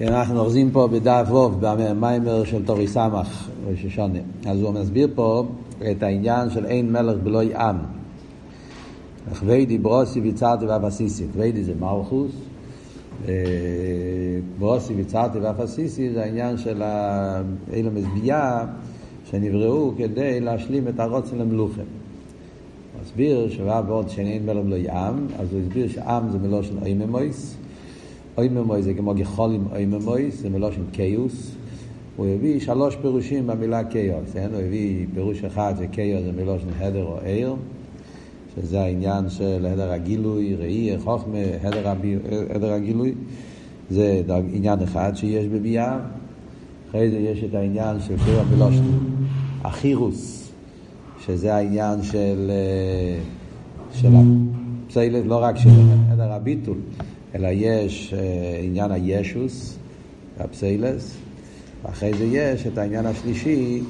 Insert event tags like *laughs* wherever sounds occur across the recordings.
אנחנו אוחזים פה בדף ווב, במיימר של תורי סמך, ראש השונה. אז הוא מסביר פה את העניין של אין מלך בלוי עם. וכבדי ברוסי ויצרתי ואפסיסי. כבדי זה מלכוס, ברוסי ויצרתי ואפסיסי זה העניין של אלה מזביעה שנבראו כדי להשלים את הרוצן למלוכה. הוא הסביר שבא בעוד שאין מלך בלוי עם, אז הוא הסביר שעם זה מלושן איממויס. אויממוי זה כמו גחולים אויממוי, זה מלושן קיוס. הוא הביא שלוש פירושים במילה קיוס, כן? הוא הביא פירוש אחד שקיוס זה מלושן הדר או עיר, שזה העניין של הדר הגילוי, ראי, חוכמה, הדר, הבי, הדר הגילוי. זה עניין אחד שיש בביאה. אחרי זה יש את העניין של פירו מלושן החירוס, שזה העניין של, של הפסילת, לא רק של הדר הביטול. אלא יש uh, עניין הישוס, הפסיילס, ואחרי זה יש את העניין השלישי,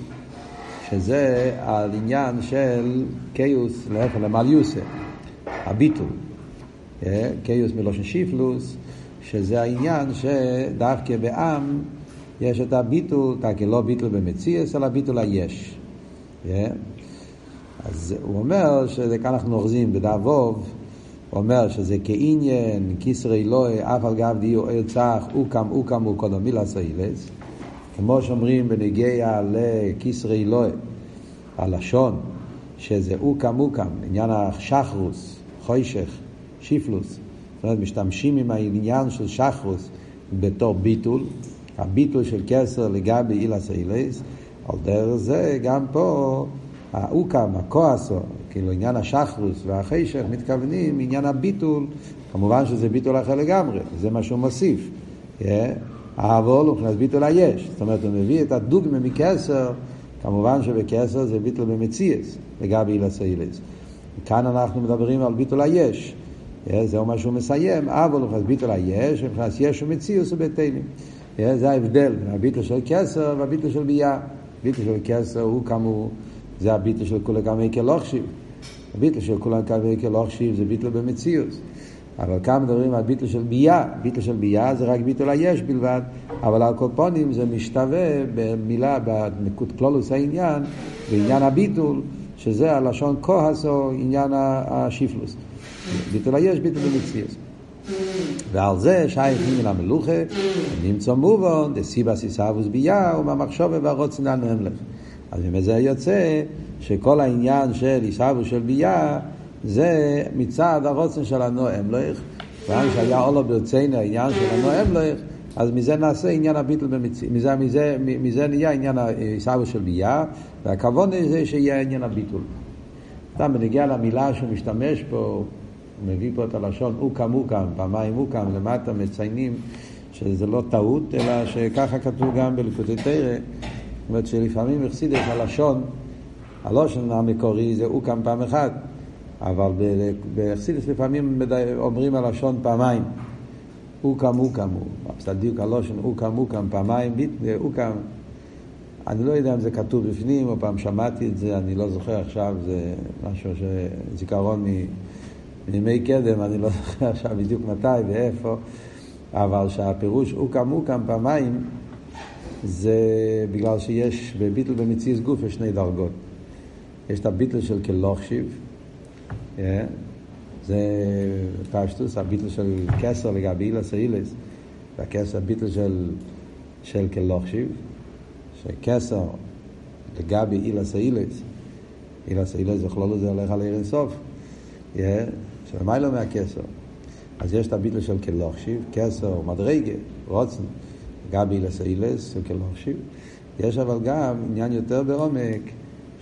שזה על עניין של קיוס, להפך למליוסה, הביטול. Uh, קיוס מלושן שיפלוס, שזה העניין שדווקא בעם יש את הביטול, כי לא ביטול במציאס, אלא ביטול היש. Yeah. אז הוא אומר שכאן אנחנו אוחזים בדאבוב, אומר שזה כעניין כיסרי אלוהי אף על גב דיו עיר צח אוקם אוקם הוא קודם מילה סיילס כמו שאומרים בנגיע לכיסרי אלוהי הלשון שזה אוקם אוקם עניין השחרוס חוישך שיפלוס. זאת אומרת משתמשים עם העניין של שחרוס בתור ביטול הביטול של כסר לגבי אילה סיילס על דרך זה גם פה האוקם, הכועסו, כאילו עניין השחרוס והחשך מתכוונים עניין הביטול, כמובן שזה ביטול אחר לגמרי, זה מה שהוא מוסיף. האבול הוא מבחינת ביטול היש, זאת אומרת הוא מביא את הדוגמה מכסר, כמובן שבכסר זה ביטול במציאס, לגבי אילס אילס. כאן אנחנו מדברים על ביטול היש, זהו מה שהוא מסיים, אבל הוא מבחינת ביטול היש, מבחינת יש ומציאוס ובתלים. זה ההבדל בין הביטול של כסר והביטול של ביאה. ביטול של כסר הוא כאמור זה הביטל של כולה כמי כלוכשיב. הביטל של כולה כמי כלוכשיב זה ביטל במציאות. אבל כאן מדברים על ביטל של ביאה. ביטל של ביאה זה רק ביטל היש בלבד, אבל על קופונים זה משתווה במילה, בנקוד כלולוס העניין, בעניין הביטול, שזה הלשון כהס או עניין השיפלוס. ביטל היש, ביטל במציאות. ועל זה שייך מן המלוכה, נמצא מובן, דסיבא סיסאבוס ביאה, ומהמחשבה והרוצן הנמלך. אז מזה יוצא שכל העניין של עיסאוו של ביאה זה מצד הרוצן של הנואם לך. כיוון שהיה אולו ברצינו העניין של הנואם לך, אז מזה נעשה עניין הביטל במציאות, מזה, מזה, מזה נהיה עניין עיסאוו של ביאה, והכבוד זה שיהיה עניין הביטול. סתם בנגיע למילה שהוא משתמש פה, הוא מביא פה את הלשון אוקם אוקם, פעמיים אוקם, למטה מציינים שזה לא טעות, אלא שככה כתוב גם בלקוטי תרא. זאת אומרת שלפעמים החסידס הלשון, הלושן המקורי זה אוקם פעם אחת, אבל בחסידס לפעמים אומרים הלשון פעמיים. אוקם אוקם הוא, הפסדיוק הלושן אוקם אוקם פעמיים, אוקם. אני לא יודע אם זה כתוב בפנים, או פעם שמעתי את זה, אני לא זוכר עכשיו, זה משהו שזיכרון מימי קדם, אני לא *laughs* זוכר עכשיו בדיוק מתי ואיפה, אבל שהפירוש אוקם אוקם פעמיים, זה בגלל שיש בביטל במציאות גוף יש שני דרגות. יש את הביטל של כלוכשיב, yeah, זה פשטוס, הביטל של כסר לגבי אילס אילס, והכסר, הביטל של, של כלוכשיב, שכסר לגבי אילס אילס, אילס אילס בכלול הזה הולך על עיר אינסוף, yeah, שלמיילא מהכסר. אז יש את הביטל של כלוכשיב, כסר, מדרגה, רוצן. גבי לסיילס, כלוכשיב. יש אבל גם עניין יותר בעומק,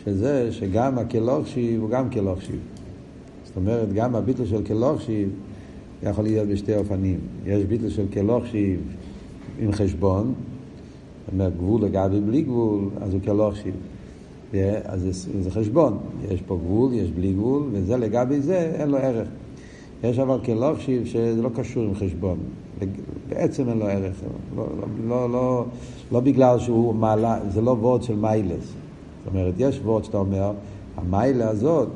שזה שגם הכלוכשיב הוא גם כלוכשיב. זאת אומרת, גם הביטל של כלוכשיב יכול להיות בשתי אופנים. יש ביטל של כלוכשיב עם חשבון, זאת אומרת, גבול לגבי בלי גבול, אז הוא כלוכשיב. אז זה, זה חשבון, יש פה גבול, יש בלי גבול, וזה לגבי זה אין לו ערך. יש אבל כלוכשיב שזה לא קשור עם חשבון. בעצם אין לו ערך, לא, לא, לא, לא, בגלל שהוא מעלה, זה לא וורד של מיילס. זאת אומרת, יש וורד שאתה אומר, המיילה הזאת,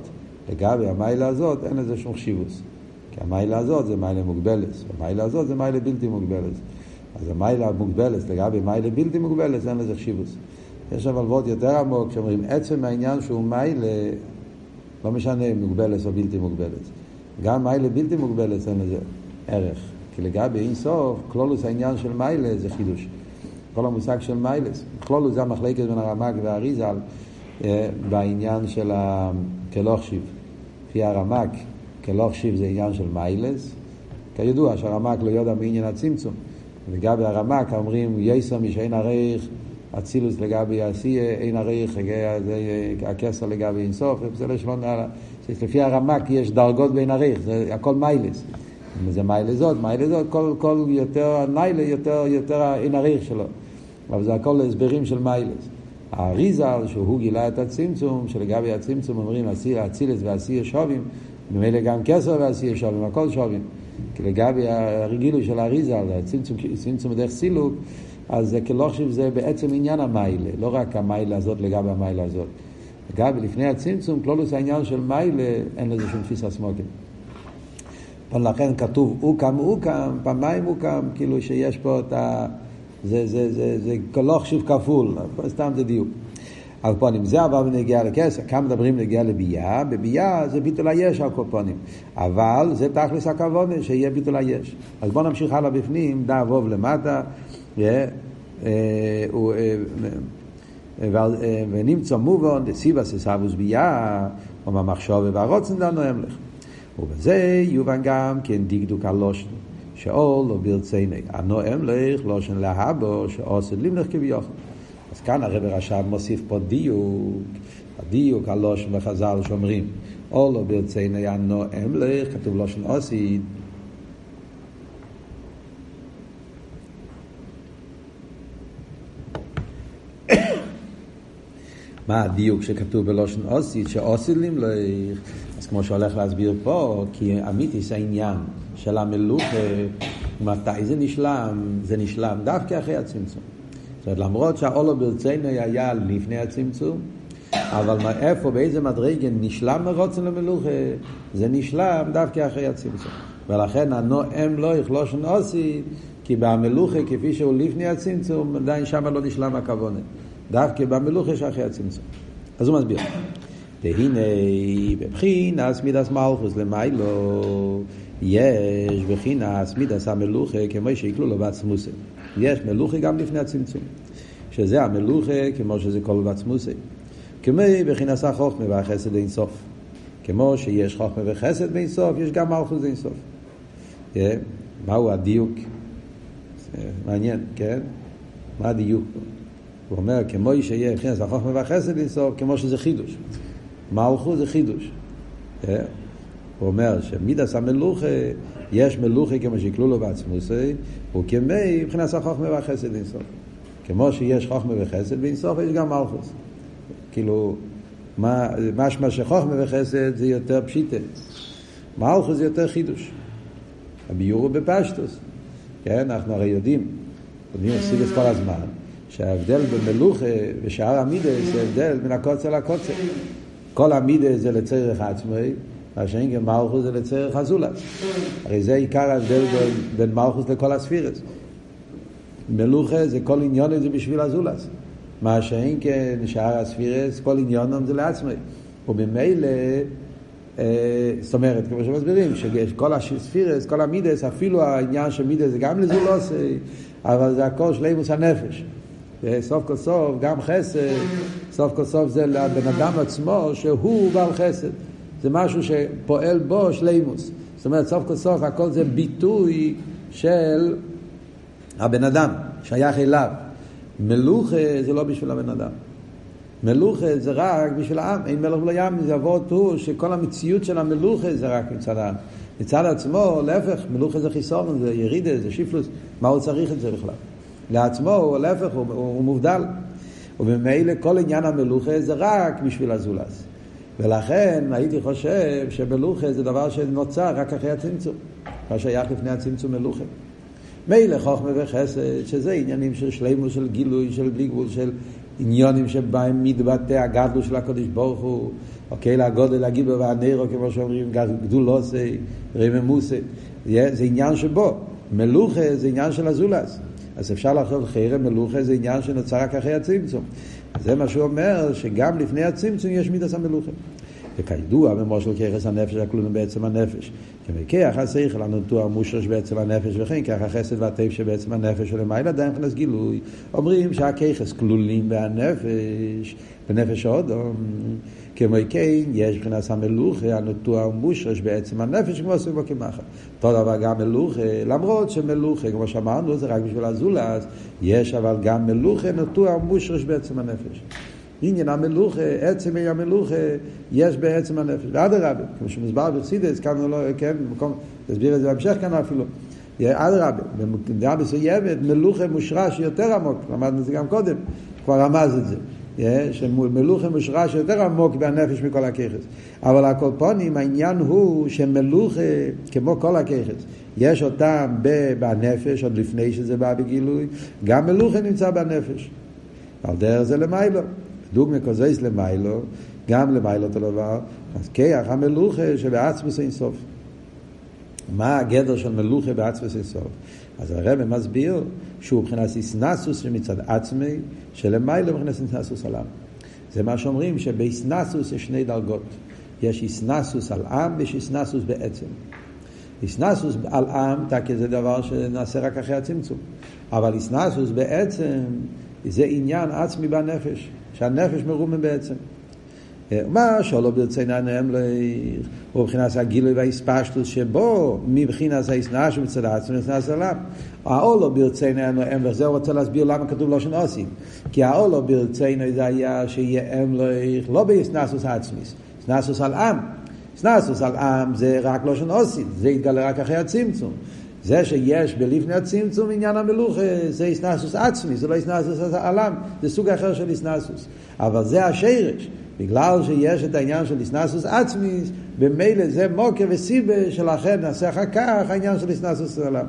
לגבי המיילה הזאת, אין לזה שום חשיבוס. כי המיילה הזאת זה מיילה מוגבלת, המיילה הזאת זה מיילה בלתי מוגבלת. אז המיילה מוגבלת לגבי מיילה בלתי מוגבלת, אין לזה חשיבוס. יש אבל וורד יותר עמוק, שאומרים עצם העניין שהוא מיילה, לא משנה אם מוגבלת או בלתי מוגבלת. גם מיילה בלתי מוגבלת אין לזה ערך. כי לגבי אין סוף, כלולוס העניין של מיילה זה חידוש. כל המושג של מיילס. כלולוס זה המחלקת בין הרמק והאריזל אה, בעניין של הכלוך שיב. לפי הרמק, כלוך שיב זה עניין של מיילס. כידוע שהרמק לא יודע מעניין הצמצום. לגבי הרמק אומרים יסר משאין הרייך אצילוס לגבי עשייה, אין הרייך, הכסר לגבי זה לשמון, לפי הרמק יש דרגות בין הרייך, זה הכל מיילס. זה מיילה זאת, מיילה זאת, כל, כל יותר ניילה, יותר, יותר אין הרייך שלו. אבל זה הכל הסברים של מיילס. האריזל, שהוא גילה את הצמצום, שלגבי הצמצום אומרים אצילס ועשייה שווים, ממילא גם כסר ועשייה שווים, הכל שווים. כי לגבי הרגילות של האריזל, הצמצום בדרך סילוק, אז זה כלוכשיב זה בעצם עניין המיילה, לא רק המיילה הזאת לגבי המיילה הזאת. לגבי לפני הצמצום, כלולוס העניין של מיילה, אין לזה שום תפיסה סמוקים. אבל לכן כתוב אוקם אוקם, פעמיים אוקם, כאילו שיש פה את ה... זה, זה, זה, זה כלוכשיב כפול, סתם זה דיוק. הקופונים. זה אבל בנגיע לכסף. כאן מדברים בנגיע לביאה, בביאה זה ביטול היש הקופונים. אבל זה תכלס הכוונה, שיהיה ביטול היש. אז בואו נמשיך הלאה בפנים, דא ווב למטה, ונמצא מובן, דסיבה ססבוס ביאה, או המחשוב והרוצן דנו המלך. ובזה יובן גם כן דקדוק הלושן. שאול לא ברציני, הנואם לך לושן להבו, שעושה לימלך כביכול. אז כאן הרב רש"ב מוסיף פה דיוק, הדיוק הלושן בחז"ל שאומרים, או לא ברציני הנואם לך, כתוב לושן אוסיד. *coughs* מה הדיוק שכתוב בלושן אוסית, שאוסילים לך, אז כמו שהולך להסביר פה, כי אמיתיס העניין של המלוכה, מתי זה נשלם? זה נשלם דווקא אחרי הצמצום. זאת אומרת, למרות שהאולו ברצינו היה לפני הצמצום, אבל איפה, באיזה מדרגה נשלם מרוצן למלוכה, זה נשלם דווקא אחרי הצמצום. ולכן הנואם לא יכלושן אוסית, כי במלוכה, כפי שהוא לפני הצמצום, עדיין שם לא נשלם הכוונה. דווקא במלוכה שאחרי הצמצום. אז הוא מסביר. והנה בבחינס מידס מלכוס למיילו יש בחינס מידס המלוכה כמו שיקלו לו בעצמוסי. יש מלוכה גם לפני הצמצום. שזה המלוכה כמו שזה כל בעצמוסי. כמו בחינס החוכמה והחסד אין סוף. כמו שיש חוכמה וחסד באין סוף, יש גם מלכוס אין סוף. מהו הדיוק? מעניין, כן? מה הדיוק? הוא אומר, כמו שיהיה מבחינת החוכמה והחסד אינסוף, כמו שזה חידוש. מלכות זה חידוש. אה? הוא אומר שמידס המלוכה, יש מלוכה כמו שיקלו לו בעצמוסי, וכמי מבחינת החוכמה והחסד אינסוף. כמו שיש חוכמה וחסד באינסוף, יש גם מלכות. כאילו, משמע שחוכמה וחסד זה יותר פשיטה. מלכות זה יותר חידוש. הביור הוא בפשטוס. כן, אנחנו הרי יודעים, יודעים את כל הזמן. שההבדל בין מלוכה ושאר המידה זה הבדל בין הקוצר לקוצר. כל המידה זה לצריך עצמי, והשאין גם מלכוס זה לצריך הזולת. הרי זה עיקר ההבדל בין, בין מלכוס לכל הספירס. מלוכה זה כל עניון זה בשביל הזולת. מה שאין כן שאר הספירס, כל עניונם זה לעצמי. וממילא, אה, זאת אומרת, כמו שמסבירים, שכל הספירס, כל המידס, אפילו העניין של מידס זה גם לזולוס, אבל זה הכל שלימוס הנפש. סוף כל סוף, גם חסד, סוף כל סוף זה לבן אדם עצמו שהוא בעל חסד. זה משהו שפועל בו שלימוס. זאת אומרת, סוף כל סוף הכל זה ביטוי של הבן אדם, שייך אליו. מלוכה זה לא בשביל הבן אדם. מלוכה זה רק בשביל העם, אין מלך ולא ים, זה אבות הוא שכל המציאות של המלוכה זה רק מצד העם. מצד עצמו, להפך, מלוכה זה חיסון, זה ירידה, זה שיפלוס, מה הוא צריך את זה בכלל? לעצמו, הוא להפך, הוא, הוא מובדל. וממילא כל עניין המלוכה זה רק בשביל הזולז. ולכן הייתי חושב שמלוכה זה דבר שנוצר רק אחרי הצמצום. מה שייך לפני הצמצום מלוכה. מילא חוכמה וחסד, שזה עניינים של שלימוס, של גילוי, של בלי גבול, של עניונים שבהם מתבטא הגדלו של הקדוש ברוך הוא, אוקיי, לגודל הגיבר והנרו, כמו שאומרים, גדולוסי, רממוסי. זה עניין שבו. מלוכה זה עניין של הזולז. אז אפשר לחשוב חרם מלוכה זה עניין שנוצר רק אחרי הצמצום. זה מה שהוא אומר, שגם לפני הצמצום יש מידס המלוכה. וכידוע במושל ככס הנפש הכלולים בעצם הנפש. כמכח השכל הנטוע המושרש בעצם הנפש וכן כך החסד והטף שבעצם הנפש ולמעלה עדיין נכנס גילוי. אומרים שהככס כלולים בהנפש, בנפש האודום. כמו כן, יש מבחינת המלוכה הנטוע המושרש בעצם הנפש כמו עושים בו כמחר. אותו דבר גם מלוכה, למרות שמלוכה, כמו שאמרנו, זה רק בשביל הזולז, יש אבל גם מלוכה נטוע המושרש בעצם הנפש. עניין המלוכה, עצם המלוכה, יש בעצם הנפש. ואדרבה, כמו שמוסבר בחסידס, כאן לא, כן, במקום, תסביר את זה בהמשך כאן אפילו. אדרבה, במידה מסוימת, מלוכה מושרש יותר עמוק, למדנו את זה גם קודם, כבר רמז את זה. שמלוכה מושרש יותר עמוק בנפש מכל הככס. אבל הקולפונים, העניין הוא שמלוכה, כמו כל הככס, יש אותם בנפש, עוד לפני שזה בא בגילוי, גם מלוכה נמצא בנפש. על דרך זה למיילו. דוגמא כוזייס למיילו, גם למיילו אותו דבר, אז כיח המלוכה שבעצמוס אין סוף. מה הגדר של מלוכה בעצמוס אין סוף? אז הרב מסביר שהוא מבחינת איסנסוס שמצד עצמי, שלמיילו מבחינת איסנסוס עולם. זה מה שאומרים שבאיסנסוס יש שני דרגות. יש איסנסוס על עם ויש איסנסוס בעצם. איסנסוס על עם, תקי זה דבר שנעשה רק אחרי הצמצום. אבל איסנסוס בעצם זה עניין עצמי בנפש. שהנפש מרומה בעצם. מה שלא ברצינו הנאם לך, הוא מבחינת הגילוי והאספשטוס שבו מבחינת האסנש מצד עצמו נכנס עליו. האולו ברצינו הנאם לך, זה הוא רוצה להסביר למה כתוב לא שנוסים. כי האולו ברצינו זה היה שיהיה אם לך, לא באסנסוס עצמיס, אסנסוס על עם. אסנסוס על עם זה רק לא שנוסים, זה יתגלה רק אחרי הצמצום. זה שיש בלפני הצמצום עניין המלוכה, זה איסנסוס עצמי, זה לא איסנסוס עלם, זה סוג אחר של איסנסוס. אבל זה השרש, בגלל שיש את העניין של איסנסוס עצמי, במילא זה מוקר וסיבה שלכן נעשה אחר כך העניין של איסנסוס עלם.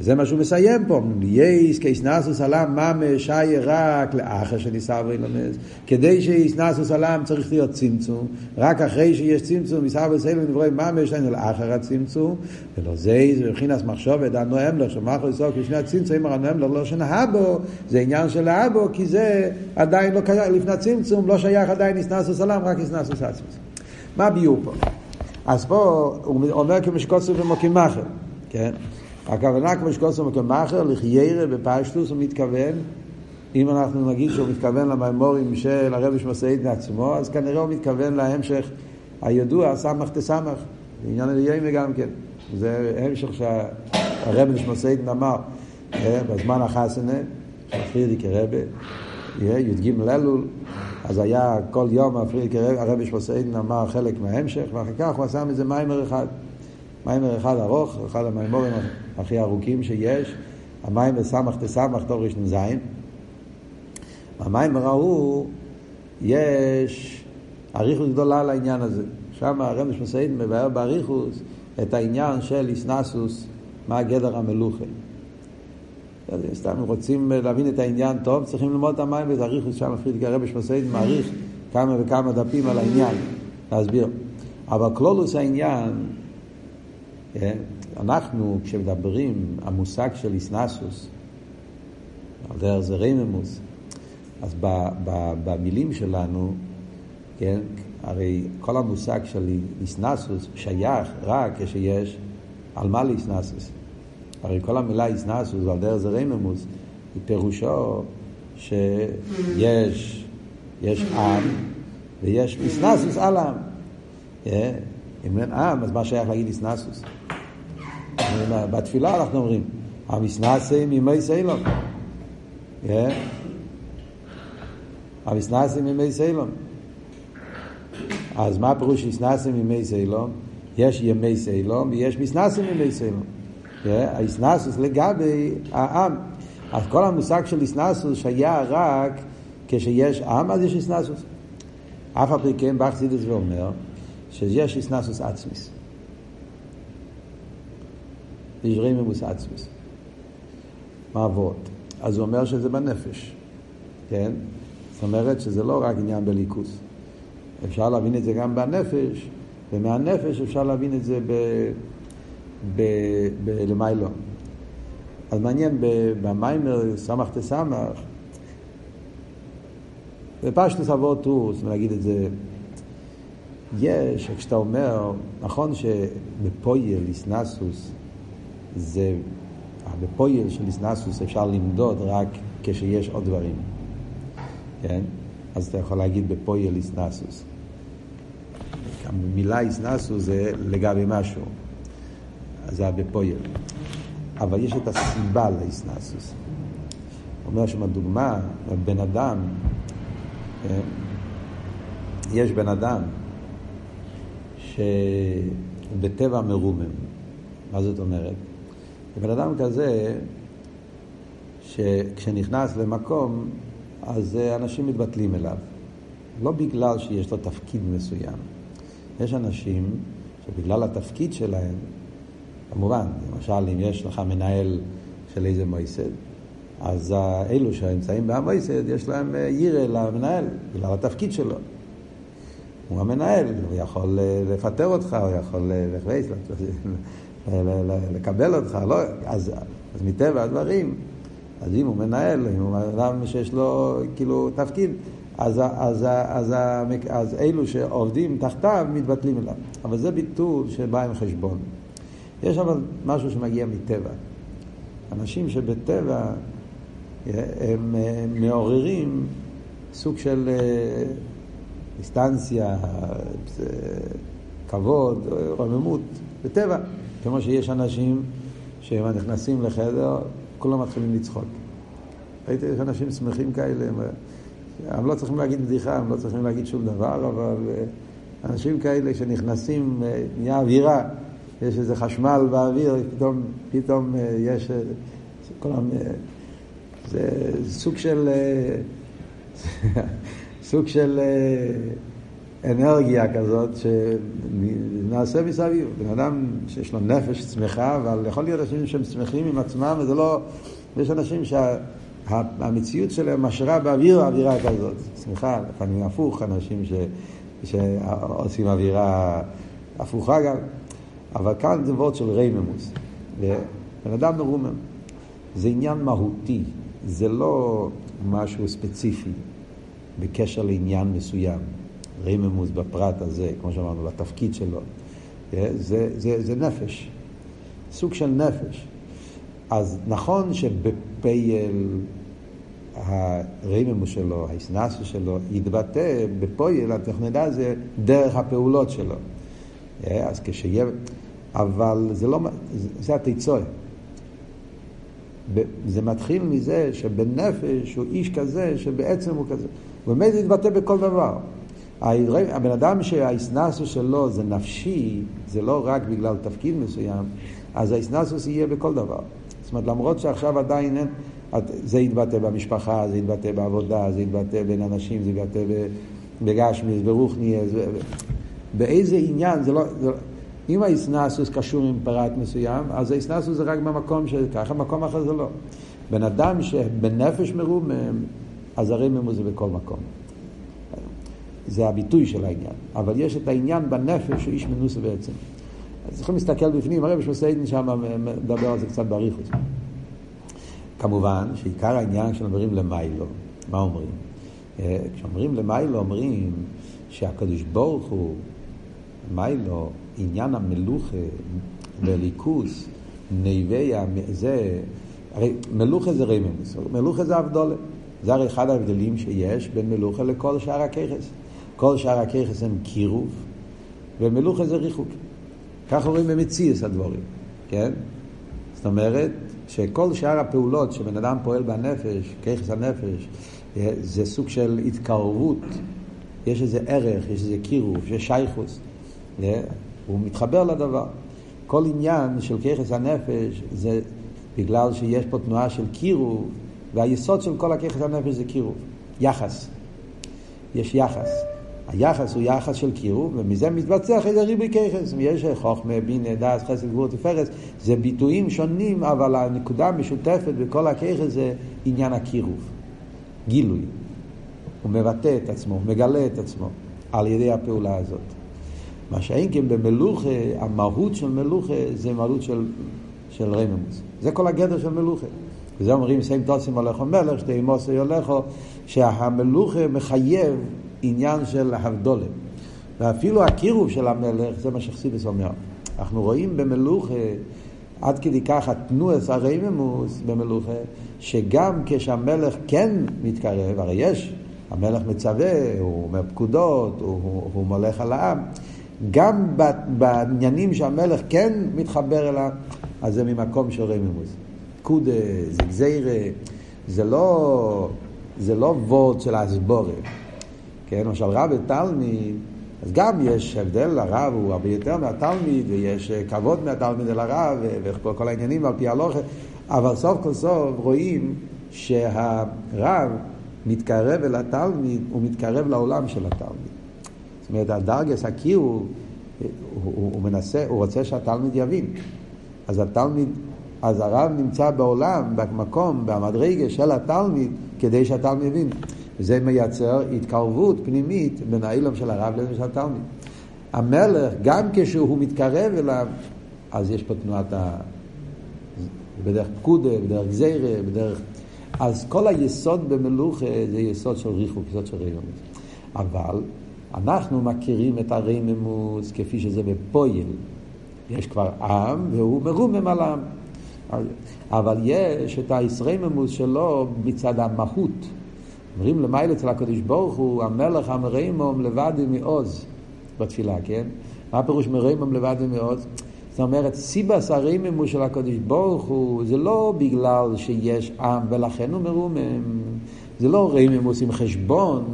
וזה מה שהוא מסיים פה, יש כאיסנסוס עלם ממש היה רק לאחר שניסה וילמס. כדי שאיסנסוס עלם צריך להיות צמצום, רק אחרי שיש צמצום, ניסה וסלם נברא ממש היינו לאחר הצמצום, ולא זה, זה מבחינת מחשבת, הנואם לך, שמחו לסוף כשני הצמצום, אמר הנואם לך לא שנאה בו, זה עניין של האבו, כי זה עדיין לא קרה, לפני הצמצום, לא שייך עדיין איסנסוס עלם, רק איסנסוס עצמי. מה ביור פה? אז פה הוא אומר כמשקוצר ומוקים מחר, כן? הכוונה כמו שקוסם כמאחר, לחיירה בפשטוס, הוא מתכוון, אם אנחנו נגיד שהוא מתכוון למימורים של הרבי שמסעיד עצמו, אז כנראה הוא מתכוון להמשך הידוע, סמך תסמך, בעניין אליהו גם כן. זה המשך שהרבי שמסעיד אמר אה, בזמן החסנה, של פרידיקי רבי, י"ג אלול, אז היה כל יום הרבי שמסעיד אמר חלק מההמשך, ואחר כך הוא עשה מזה מיימר אחד. מיימר אחד ארוך, אחד המיימורים הכי ארוכים שיש, המיימר סמך תסמך תור ראשון זין. במיימר ההוא יש אריכות גדולה לעניין הזה. שם הרמש מסעיד מבאר באריכות את העניין של איסנסוס, מה גדר המלוכה. סתם רוצים להבין את העניין טוב, צריכים ללמוד את המים ואת אריכות שם פרידיק הרמש מסעיד מעריך כמה וכמה דפים על העניין, להסביר. אבל כלולוס העניין כן? אנחנו, כשמדברים, המושג של איסנסוס, על דרך זה רייממוס, אז במילים שלנו, כן, הרי כל המושג של איסנסוס שייך רק כשיש על מה לאיסנסוס. הרי כל המילה איסנסוס ועל דרך זה רייממוס, היא פירושו שיש יש עם ויש איסנסוס על עם. כן? אם אין עם, אז מה שייך להגיד איסנסוס? בתפילה אנחנו אומרים, המסנסים ימי סיילון. המסנסים ימי סיילון. אז מה פירוש מסנסים ימי סיילון? יש ימי סיילון ויש מסנסים ימי סיילון. האסנסוס לגבי העם. אז כל המושג של אסנסוס שהיה רק כשיש עם, אז יש אסנסוס. אף על פי כן, באחסידס ואומר שיש אסנסוס עצמיס. יש רמימוס עצמוס. מה עבוד? אז הוא אומר שזה בנפש, כן? זאת אומרת שזה לא רק עניין בליכוס. אפשר להבין את זה גם בנפש, ומהנפש אפשר להבין את זה ב... ב... בלמיילו. אז מעניין, במיימר סמך תסמך, בפשטוס אבות הוא, זאת את זה, יש, כשאתה אומר, נכון שבפויל איסנסוס זה, בפויל של איסנסוס אפשר למדוד רק כשיש עוד דברים, כן? אז אתה יכול להגיד בפויל איסנסוס. המילה איסנסוס זה לגבי משהו, זה בפויל. אבל יש את הסיבה לאיסנסוס. אומר שם דוגמה, בן אדם, כן? יש בן אדם שבטבע מרומם. מה זאת אומרת? בן אדם כזה, שכשנכנס למקום, אז אנשים מתבטלים אליו. לא בגלל שיש לו תפקיד מסוים. יש אנשים שבגלל התפקיד שלהם, כמובן, למשל אם יש לך מנהל של איזה מויסד, אז אלו שנמצאים במויסד, יש להם ירא למנהל, בגלל התפקיד שלו. הוא המנהל, הוא יכול אה, לפטר אותך, הוא יכול אה, לקבל אותך, לא, אז, אז מטבע הדברים, אז אם הוא מנהל, אם הוא אדם שיש לו כאילו תפקיד, אז, אז, אז, אז, אז אלו שעובדים תחתיו מתבטלים אליו. אבל זה ביטול שבא עם חשבון. יש אבל משהו שמגיע מטבע. אנשים שבטבע אה, הם, הם מעוררים סוג של אינסטנציה, כבוד, רוממות, בטבע. כמו שיש אנשים שהם נכנסים לחדר, כולם מתחילים לצחוק. ראיתי איך אנשים שמחים כאלה, הם, הם לא צריכים להגיד בדיחה, הם לא צריכים להגיד שום דבר, אבל אה, אנשים כאלה שנכנסים, אה, נהיה אווירה, יש איזה חשמל באוויר, פתאום, פתאום אה, יש, כולם, זה סוג של... *laughs* סוג של אנרגיה כזאת שנעשה מסביב. בן אדם שיש לו נפש שמחה, אבל יכול להיות אנשים שהם שמחים עם עצמם, וזה לא... יש אנשים שהמציאות שה... שלהם משרה באוויר אווירה כזאת. שמחה, לפעמים הפוך, אנשים ש... שעושים אווירה הפוכה גם. אבל כאן זה וורד של רייממוס. בן אדם מרומם. זה עניין מהותי, זה לא משהו ספציפי. בקשר לעניין מסוים. ריממוס בפרט הזה, כמו שאמרנו, בתפקיד שלו. אה, זה, זה, זה נפש, סוג של נפש. אז נכון שבפייל הריממוס שלו, האסנסו שלו, יתבטא בפויל, אנחנו נדע זה דרך הפעולות שלו. אה, אז כשיהיה... אבל זה לא... זה התיצוי. זה מתחיל מזה שבנפש הוא איש כזה שבעצם הוא כזה. ובאמת זה יתבטא בכל דבר. הבן אדם שהאיסנסוס שלו זה נפשי, זה לא רק בגלל תפקיד מסוים, אז האיסנסוס יהיה בכל דבר. זאת אומרת, למרות שעכשיו עדיין אין, זה יתבטא במשפחה, זה יתבטא בעבודה, זה יתבטא בין אנשים, זה יתבטא בגשמיס, ברוכניאס, באיזה עניין, זה לא... זה, אם האיסנסוס קשור עם פרט מסוים, אז האיסנסוס זה רק במקום שככה, במקום אחר זה לא. בן אדם שבנפש מרומם, אז הרמם זה בכל מקום. זה הביטוי של העניין. אבל יש את העניין בנפש שהוא איש מנוסה בעצם. אז צריכים להסתכל בפנים, הרב שמסיידן שם מדבר על זה קצת באריכות. כמובן שעיקר העניין כשאומרים למיילו, מה אומרים? אה, כשאומרים למיילו אומרים שהקדוש ברוך הוא, מיילו, עניין המלוכה בליכוס, נווה, זה, הרי מלוכה זה רממוס, מלוכה זה אבדולה. זה הרי אחד ההבדלים שיש בין מלוכה לכל שאר הככס. כל שאר הככס הם קירוב, ומלוכה זה ריחוק. ככה רואים במציאס הדבורים, כן? זאת אומרת, שכל שאר הפעולות שבן אדם פועל בנפש, ככס הנפש, זה סוג של התקרבות, יש איזה ערך, יש איזה קירוב, יש שייכוס, הוא מתחבר לדבר. כל עניין של ככס הנפש זה בגלל שיש פה תנועה של קירוב, והיסוד של כל הככס הנפש זה קירוב, יחס. יש יחס. היחס הוא יחס של קירוב, ומזה מתבצע אחרי זה ריבוי ככס. יש חוכמה, בינה, דעת, חסד, גבורת ותפארת. זה ביטויים שונים, אבל הנקודה המשותפת בכל הככס זה עניין הקירוב. גילוי. הוא מבטא את עצמו, הוא מגלה את עצמו על ידי הפעולה הזאת. מה שאין כן במלוכה, המהות של מלוכה זה מהות של של רממוס. זה כל הגדר של מלוכה. וזה אומרים סיים תוסים הולכו מלך, שתי מוסי הולכו, שהמלוכה מחייב עניין של הבדולה. ואפילו הקירוב של המלך, זה מה שחסידס אומר. אנחנו רואים במלוכה, עד כדי כך התנועס הרממוס במלוכה, שגם כשהמלך כן מתקרב, הרי יש, המלך מצווה, הוא אומר פקודות, הוא, הוא, הוא מולך על העם, גם בעניינים שהמלך כן מתחבר אליו, אז זה ממקום של רממוס. פקודה, זה גזירה, זה לא, זה לא וורד של הסבורה. כן, למשל רב ותלמיד, אז גם יש הבדל, הרב הוא הרבה יותר מהתלמיד, ויש כבוד מהתלמיד אל הרב, וכל העניינים על פי הלוכה, אבל סוף כל סוף רואים שהרב מתקרב אל התלמיד, הוא מתקרב לעולם של התלמיד. זאת אומרת, הדרגס הקיר הוא, הוא, הוא, הוא מנסה, הוא רוצה שהתלמיד יבין. אז התלמיד, אז הרב נמצא בעולם, במקום, במדרגה של התלמיד, כדי שהתלמיד יבין. וזה מייצר התקרבות פנימית בין האילום של הרב לבין של התלמיד. המלך, גם כשהוא מתקרב אליו, אז יש פה תנועת ה... בדרך פקודה, בדרך גזירה, בדרך... אז כל היסוד במלוכה זה יסוד של ריחוק, יסוד של ריחוק. אבל אנחנו מכירים את הרממוס כפי שזה בפויל. יש כבר עם והוא מרומם על העם. אבל יש את הישרממוס שלו מצד המהות. אומרים למעלה אצל הקדוש ברוך הוא, המלך המרמום לבד מעוז בתפילה, כן? מה הפירוש מרמום לבד מעוז? זאת אומרת, סיבס הרממו של הקדוש ברוך הוא, זה לא בגלל שיש עם ולכן הוא מרומם. זה לא רממוס עם חשבון,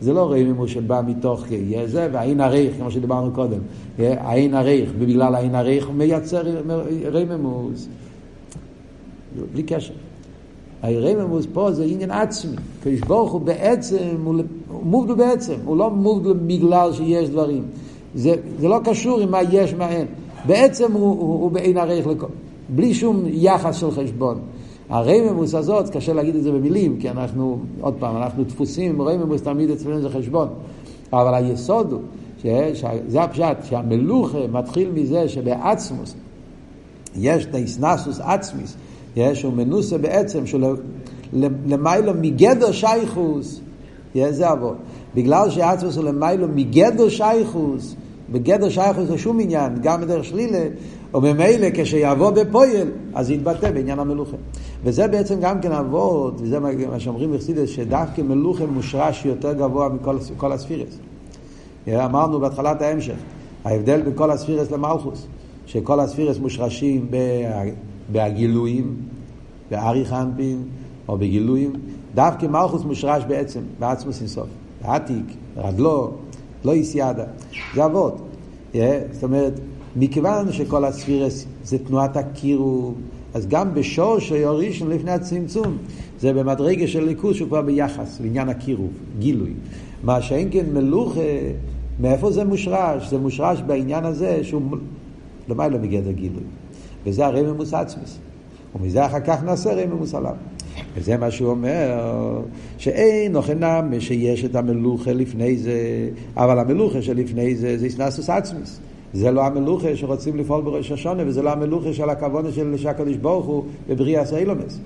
זה לא רממוס שבא מתוך זה, והעין הריך, כמו שדיברנו קודם. העין הריך, ובגלל העין הריך הוא מייצר רממוס. בלי קשר. הרממוס פה זה עניין עצמי. קדוש ברוך הוא בעצם, הוא מובדל בעצם, הוא לא מובדל בגלל שיש דברים. זה, זה לא קשור עם מה יש, מה אין. בעצם הוא, הוא, הוא בעין ערך לכל, בלי שום יחס של חשבון. הרממוס הזאת, קשה להגיד את זה במילים, כי אנחנו, עוד פעם, אנחנו דפוסים, רממוס תמיד אצלנו זה חשבון. אבל היסוד הוא, שזה הפשט, שהמלוכה מתחיל מזה שבעצמוס יש דיסנסוס עצמיס, יש, הוא מנוסה בעצם, שהוא למיילו מגדר שייכוס, זה אבות. בגלל שעצמוס הוא למיילו מגדר שייכוס, בגדר שייכוס לשום עניין, גם בדרך שלילה, או ממילא כשיבוא בפועל, אז יתבטא בעניין המלוכה. וזה בעצם גם כן אבות, וזה מה שאומרים בחסידס, שדווקא מלוכה מושרש יותר גבוה מכל הספירס. אמרנו בהתחלת ההמשך, ההבדל בין כל הספירס למלכוס, שכל הספירס מושרשים בהגילויים, באריך אנפין, או בגילויים, דווקא מלכוס מושרש בעצם, בעצמוס אינסוף. בעתיק, רדלו, לא איסיידה. זה אבות. זאת אומרת, מכיוון שכל הספירס זה תנועת הקירוב, אז גם בשורש הראשון לפני הצמצום, זה במדרגה של ליכוז שהוא כבר ביחס, בעניין הקירוב, גילוי. מה שאין כן מלוכה, מאיפה זה מושרש? זה מושרש בעניין הזה שהוא למעלה לא מגדר גילוי. וזה הרי ממוס עצמוס. ומזה אחר כך נעשה הרי ממוס עליו. וזה מה שהוא אומר, שאין נוחנם שיש את המלוכה לפני זה, אבל המלוכה שלפני זה זה איסנסוס עצמיס. זה לא המלוכה שרוצים לפעול בראש השונה, וזה לא המלוכה של הכוונה של הקדוש ברוך הוא בבריאה סיילומס.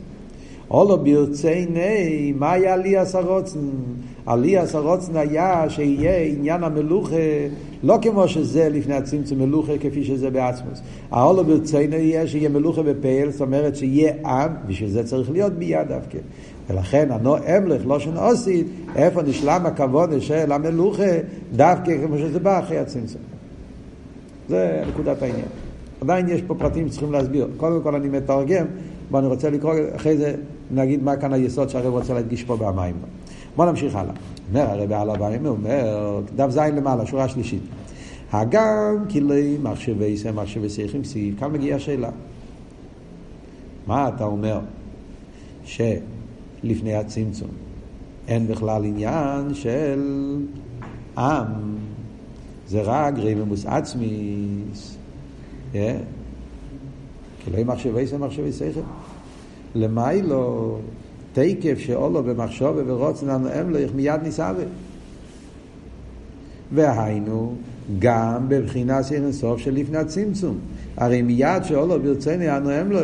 אולו ברצייני, מה היה עלי הסרוצן? עלי הסרוצן היה שיהיה עניין המלוכה, לא כמו שזה לפני הצמצום מלוכה, כפי שזה בעצמוס. האולו ברצייני יהיה שיהיה מלוכה בפעל, זאת אומרת שיהיה עם, בשביל זה צריך להיות ביד דווקא. ולכן הנו אמלך, לא שן אוסית, איפה נשלם הכבוד של המלוכה, דווקא כמו שזה בא אחרי הצמצום. זה נקודת העניין. עדיין יש פה פרטים שצריכים להסביר. קודם כל אני מתרגם, ואני רוצה לקרוא, אחרי זה נגיד מה כאן היסוד שהרב רוצה להדגיש פה במים. בוא נמשיך הלאה. אומר הרב על הבאים, אומר, דף ז' למעלה, שורה שלישית. הגם כלי מחשבי סם, מחשבי שיחים סי, כאן מגיעה השאלה. מה אתה אומר שלפני הצמצום אין בכלל עניין של עם, זה רק רממוס עצמיס, כלי מחשבי סם, מחשבי שיחים. למיילו תקף שאולו במחשוב ורוצן לנו אמלך מיד ניסאווה. והיינו גם בבחינת סוף של לפני הצמצום. הרי מיד שאולו ברצני הנואם לו,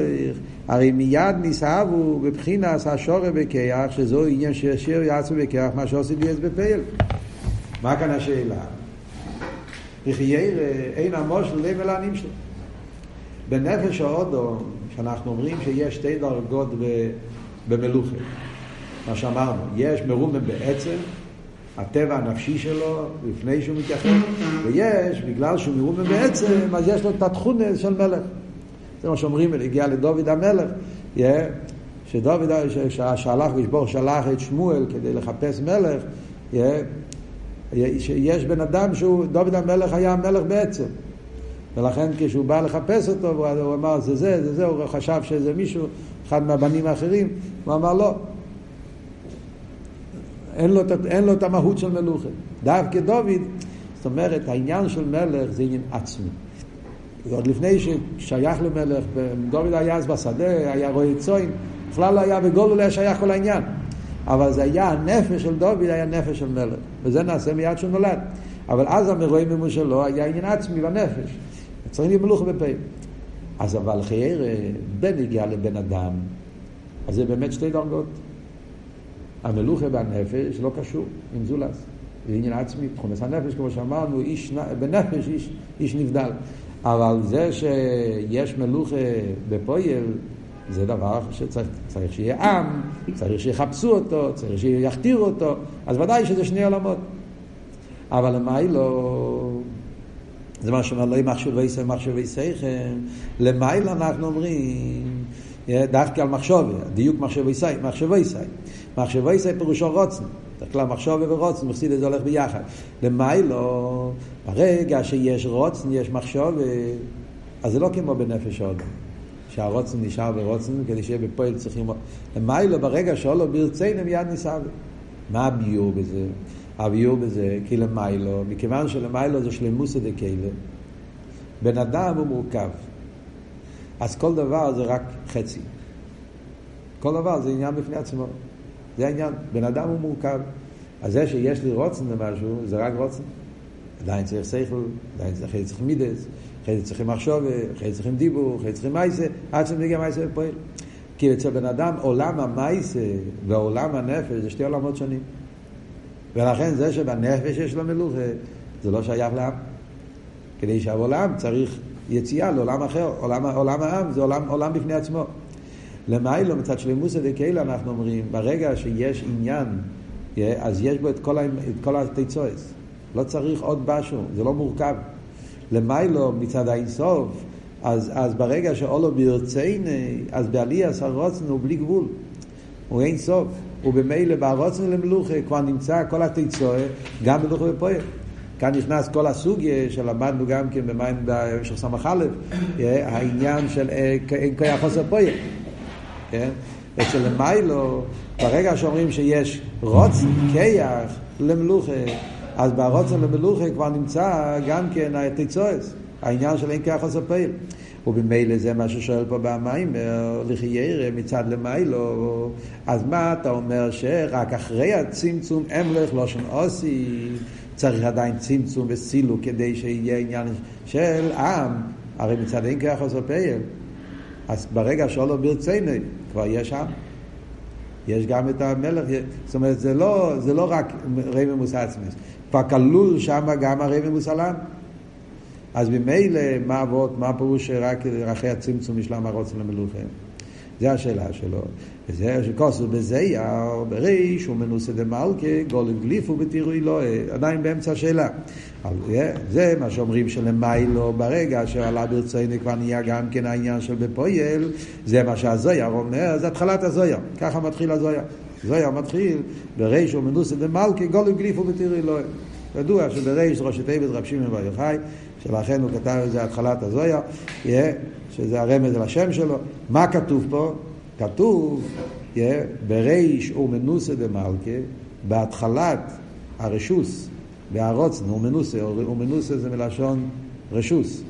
הרי מיד נסהבו בבחינס השורא בכיח, שזו עניין ששיר יעצו בכיח, מה שעושה לי אז בפייל. מה כאן השאלה? יחיירה אין המושל לב אל העניים שלו. בנפש האודו, שאנחנו אומרים שיש שתי דרגות במלוכה. מה שאמרנו, יש מרומה בעצם, הטבע הנפשי שלו, לפני שהוא מתייחד, ויש, בגלל שהוא מרומה בעצם, אז יש לו את התכונה של מלך. זה מה שאומרים, הגיע לדוד המלך, yeah, שדוד, שהלך לשבור, שלח את שמואל כדי לחפש מלך, yeah, שיש בן אדם שהוא, דוד המלך היה המלך בעצם. ולכן כשהוא בא לחפש אותו, הוא אמר זה זה, זה זה, הוא חשב שזה מישהו, אחד מהבנים האחרים, הוא אמר לא. אין לו, אין לו את המהות של מלוכה. דווקא דוד, זאת אומרת, העניין של מלך זה עניין עצמי. עוד לפני ששייך למלך, דוד היה אז בשדה, היה רועה צוין, בכלל לא היה בגולו, לא היה שייך כל העניין. אבל זה היה הנפש של דוד, היה נפש של מלך. וזה נעשה מיד שהוא נולד. אבל אז המרואי מימוש שלו היה עניין עצמי בנפש. צריך מלוכה בפה. אז אבל חייר, בן הגיע לבן אדם, אז זה באמת שתי דרגות. המלוכה בנפש לא קשור עם זולס. זה עניין עצמי, תכונס הנפש, כמו שאמרנו, איש, בנפש איש, איש נבדל. אבל זה שיש מלוכה בפויל, זה דבר שצריך שיהיה עם, צריך שיחפשו אותו, צריך שיכתירו אותו, אז ודאי שזה שני עולמות. אבל למאי לא... זה מה שאומר, לא יהיה מחשבי סייכם, מחשבי סייכם. למעלה אנחנו אומרים, דווקא על מחשובי, דיוק מחשבי סי, מחשבי סי. מחשבי סי פירושו רוצן. בדרך כלל מחשובי ורוצן, מחסיד את זה הולך ביחד. למיילו, ברגע שיש רוצן, יש מחשובי, אז זה לא כמו בנפש האדם. שהרוצן נשאר ברוצן, כדי שיהיה בפועל צריכים... למיילו, ברגע שאולו ברצינו מיד ניסה. מה הביור בזה? הביור בזה, כי למיילו, מכיוון שלמיילו זה שלמוסא דקיילה, בן אדם הוא מורכב. אז כל דבר זה רק חצי. כל דבר זה עניין בפני עצמו. זה העניין. בן אדם הוא מורכב. אז זה שיש לי רוצן למשהו, זה רק רוצן. עדיין צריך שכל, עדיין צריך, צריך מידס, אחרי זה צריכים מחשוב, אחרי זה צריכים דיבור, אחרי זה צריכים מייסה, עד שמגיע מייסה ופועל. כי אצל בן אדם עולם המייסה ועולם הנפש זה שתי עולמות שונים. ולכן זה שבנפש יש לו מלוכה, זה לא שייך לעם. כדי שהעולם צריך יציאה לעולם אחר, עולם, עולם העם זה עולם, עולם בפני עצמו. למיילו מצד שלמוסא דקהילה אנחנו אומרים, ברגע שיש עניין, אז יש בו את כל, כל התיצועס. לא צריך עוד משהו, זה לא מורכב. למיילו מצד האינסוף, אז, אז ברגע שאולו ברצייני, אז בעליאס הרוצן הוא בלי גבול. הוא אין סוף. ובמילא ברוצן למלוכה כבר נמצא כל התיצואה, גם מלוכה ופועל. כאן נכנס כל הסוגיה שלמדנו גם כן במים במשך ס"א, העניין של אין כוח חוסר פועל. כן? אצל מיילו, ברגע שאומרים שיש רוצן, כיח, למלוכה, אז ברוצן למלוכה כבר נמצא גם כן התיצועס, העניין של אין כוח חוסר פועל. ובמילא זה מה ששואל פה במים, לחיירה מצד למיילו, אז מה אתה אומר? שרק אחרי הצמצום אמלך לא שם עושי, צריך עדיין צמצום וסילו כדי שיהיה עניין של עם, הרי מצד אין כך עושה פייל, אז ברגע שאולו ברצינו, כבר יש עם. יש גם את המלך, זאת אומרת, זה לא, זה לא רק רמי מוסעצמס, כבר כלול שם גם הרמי מוסלם. אז ממילא, מה אבות, מה הפירוש שרק אחרי הצמצום ישלם הרוצן למלוכה? זה השאלה שלו. וזה שכוסו בזייר, בריש, הוא מנוסה דמלכה, גולם גליפו בתירוי לא, עדיין באמצע השאלה. זה מה שאומרים שלמיילו, ברגע שעלה ברצינו כבר נהיה גם כן העניין של בפויל, זה מה שהזויר אומר, זה התחלת הזויר. ככה מתחיל הזויר. זויר מתחיל, בריש הוא מנוסה דמלכה, גולם גליפו בתירוי לא. ידוע שבריש ראשי תיבת רב שמעון בר יוחאי, שלכן הוא כתב את זה התחלת הזויה, שזה הרמז על השם שלו. מה כתוב פה? כתוב בריש ומנוסה דמלכה, בהתחלת הרשוס, והרוצן, ומנוסה, ומנוסה זה מלשון רשוס,